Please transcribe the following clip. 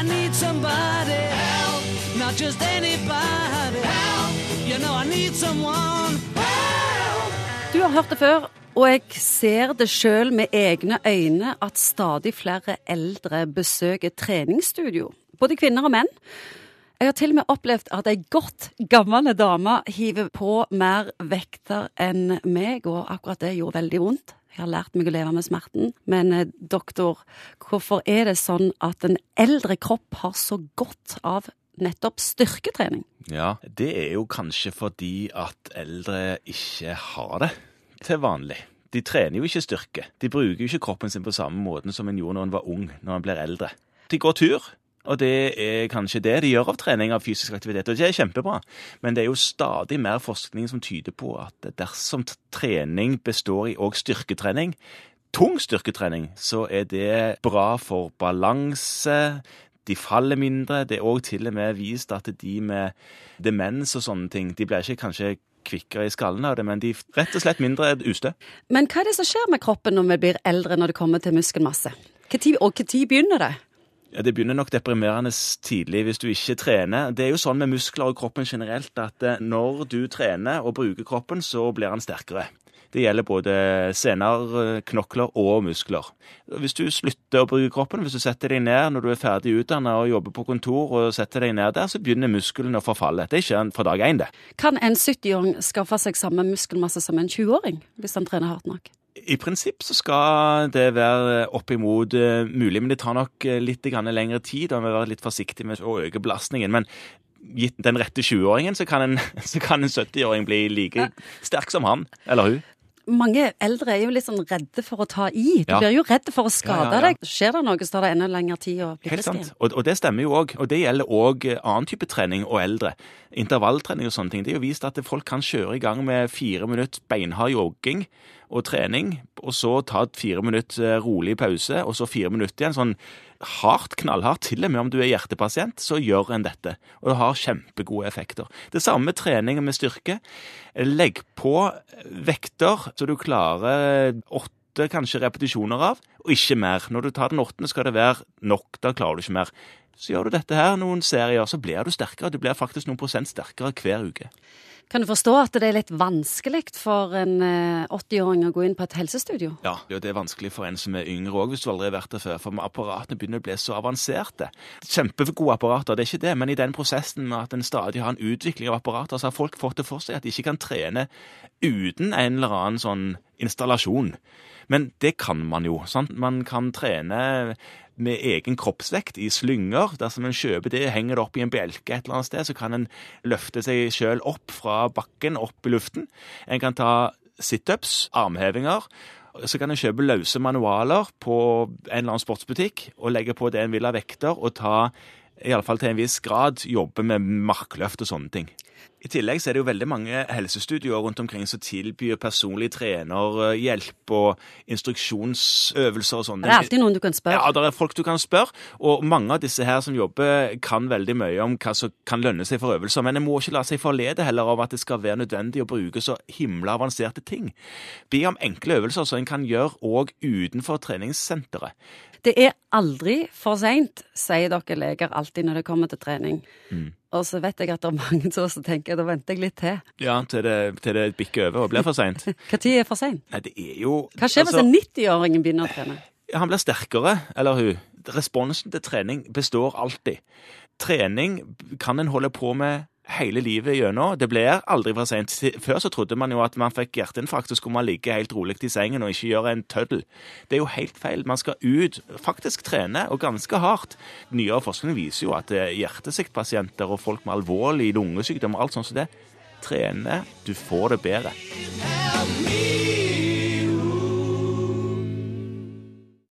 Need somebody help, not just anybody help. You know I need someone help. Du har hørt det før, og jeg ser det sjøl med egne øyne at stadig flere eldre besøker treningsstudio. Både kvinner og menn. Jeg har til og med opplevd at ei godt gammel dame hiver på mer vekter enn meg, og akkurat det gjorde veldig vondt. Har lært meg å leve med smerten. Men eh, doktor, hvorfor er det sånn at en eldre kropp har så godt av nettopp styrketrening? Ja, det er jo kanskje fordi at eldre ikke har det til vanlig. De trener jo ikke styrke. De bruker jo ikke kroppen sin på samme måten som en gjorde når en var ung, når en blir eldre. De går tur, og det er kanskje det de gjør av trening av fysisk aktivitet, og det er kjempebra. Men det er jo stadig mer forskning som tyder på at dersom trening består i òg styrketrening, tung styrketrening, så er det bra for balanse. De faller mindre. Det er òg til og med vist at de med demens og sånne ting, de blir ikke kanskje kvikkere i skallen av det, men de er rett og slett mindre ustø. Men hva er det som skjer med kroppen når vi blir eldre når det kommer til muskelmasse? Hva tid, og når begynner det? Ja, Det begynner nok deprimerende tidlig hvis du ikke trener. Det er jo sånn med muskler og kroppen generelt at eh, når du trener og bruker kroppen, så blir den sterkere. Det gjelder både sener, eh, knokler og muskler. Hvis du slutter å bruke kroppen, hvis du setter deg ned når du er ferdig utdannet og jobber på kontor og setter deg ned der, så begynner musklene å forfalle. Det skjer fra dag én, det. Kan en 70-åring skaffe seg samme muskelmasse som en 20-åring hvis han trener hardt nok? I prinsipp så skal det være oppimot uh, mulig, men det tar nok uh, litt lengre tid. og vi må være litt forsiktige med å øke belastningen. Men gitt den rette 20-åringen, så kan en, en 70-åring bli like sterk som han eller hun. Mange eldre er jo litt sånn redde for å ta i. Du Ja. blir jo redd for å skade Ja, ja, deg. Skjer det noe, så tar det enda lengre tid å bli frisk igjen. Og, og det stemmer jo òg. Og det gjelder òg annen type trening og eldre. Intervalltrening og sånne ting. Det er jo vist at folk kan kjøre i gang med fire minutter beinhard jogging og trening, og så ta et fire minutter eh, rolig pause, og så fire minutter igjen. Sånn hardt, knallhardt. Til og med om du er hjertepasient, så gjør en dette. Og det har kjempegode effekter. Det samme med trening med styrke. Legg på vekter så du klarer åtte kanskje repetisjoner av, og ikke mer. Når du tar den åttende, skal det være nok. Da klarer du ikke mer. Så gjør du dette her noen serier, så blir du sterkere. Du blir faktisk noen prosent sterkere hver uke. Kan du forstå at det er litt vanskelig for en eh, 80-åring å gå inn på et helsestudio? Ja, det er vanskelig for en som er yngre òg, hvis du aldri har vært der før. For apparatene begynner å bli så avanserte. Kjempegode apparater, det er ikke det, men i den prosessen med at en stadig har en utvikling av apparater, så har folk fått det for seg at de ikke kan trene uten en eller annen sånn installasjon. Men det kan man jo. sant? Man kan trene med egen kroppsvekt i slynger. Dersom en kjøper det, henger det opp i en bjelke et eller annet sted, så kan en løfte seg sjøl opp fra bakken, opp i luften. En kan ta situps, armhevinger. Så kan en kjøpe løse manualer på en eller annen sportsbutikk og legge på det en vil av vekter, og ta, iallfall til en viss grad, jobbe med markløft og sånne ting. I tillegg så er det jo veldig mange helsestudioer rundt omkring som tilbyr personlig trenerhjelp og instruksjonsøvelser og sånne Det er alltid noen du kan spørre. ja, det er folk du kan spørre, og mange av disse her som jobber, kan veldig mye om hva som kan lønne seg for øvelser, men en må ikke la seg forlede heller av at det skal være nødvendig å bruke så himla avanserte ting. Be om enkle øvelser som en kan gjøre òg utenfor treningssenteret. Det er aldri for seint, sier dere leger alltid når det kommer til trening. Mm. Og så vet jeg at det er mange som også tenker da venter jeg litt til. Ja, til det, til det bikker over og blir for seint. Tid er for seint? Nei, det er jo Hva skjer hvis altså- en 90-åring begynner å trene? Han blir sterkere, eller hun. Responsen til trening består alltid. Trening kan en holde på med hele livet gjennom. Det blir aldri for sent. Før så trodde man jo at man fikk hjerteinfarkt, så skulle man ligge helt rolig i sengen og ikke gjøre en tøddel. Det er jo helt feil. Man skal ut, faktisk trene, og ganske hardt. Nyere forskning viser jo at eh, hjertesviktpasienter og folk med alvorlig lungesykdom og alt sånt som det, trener, du får det bedre. Help me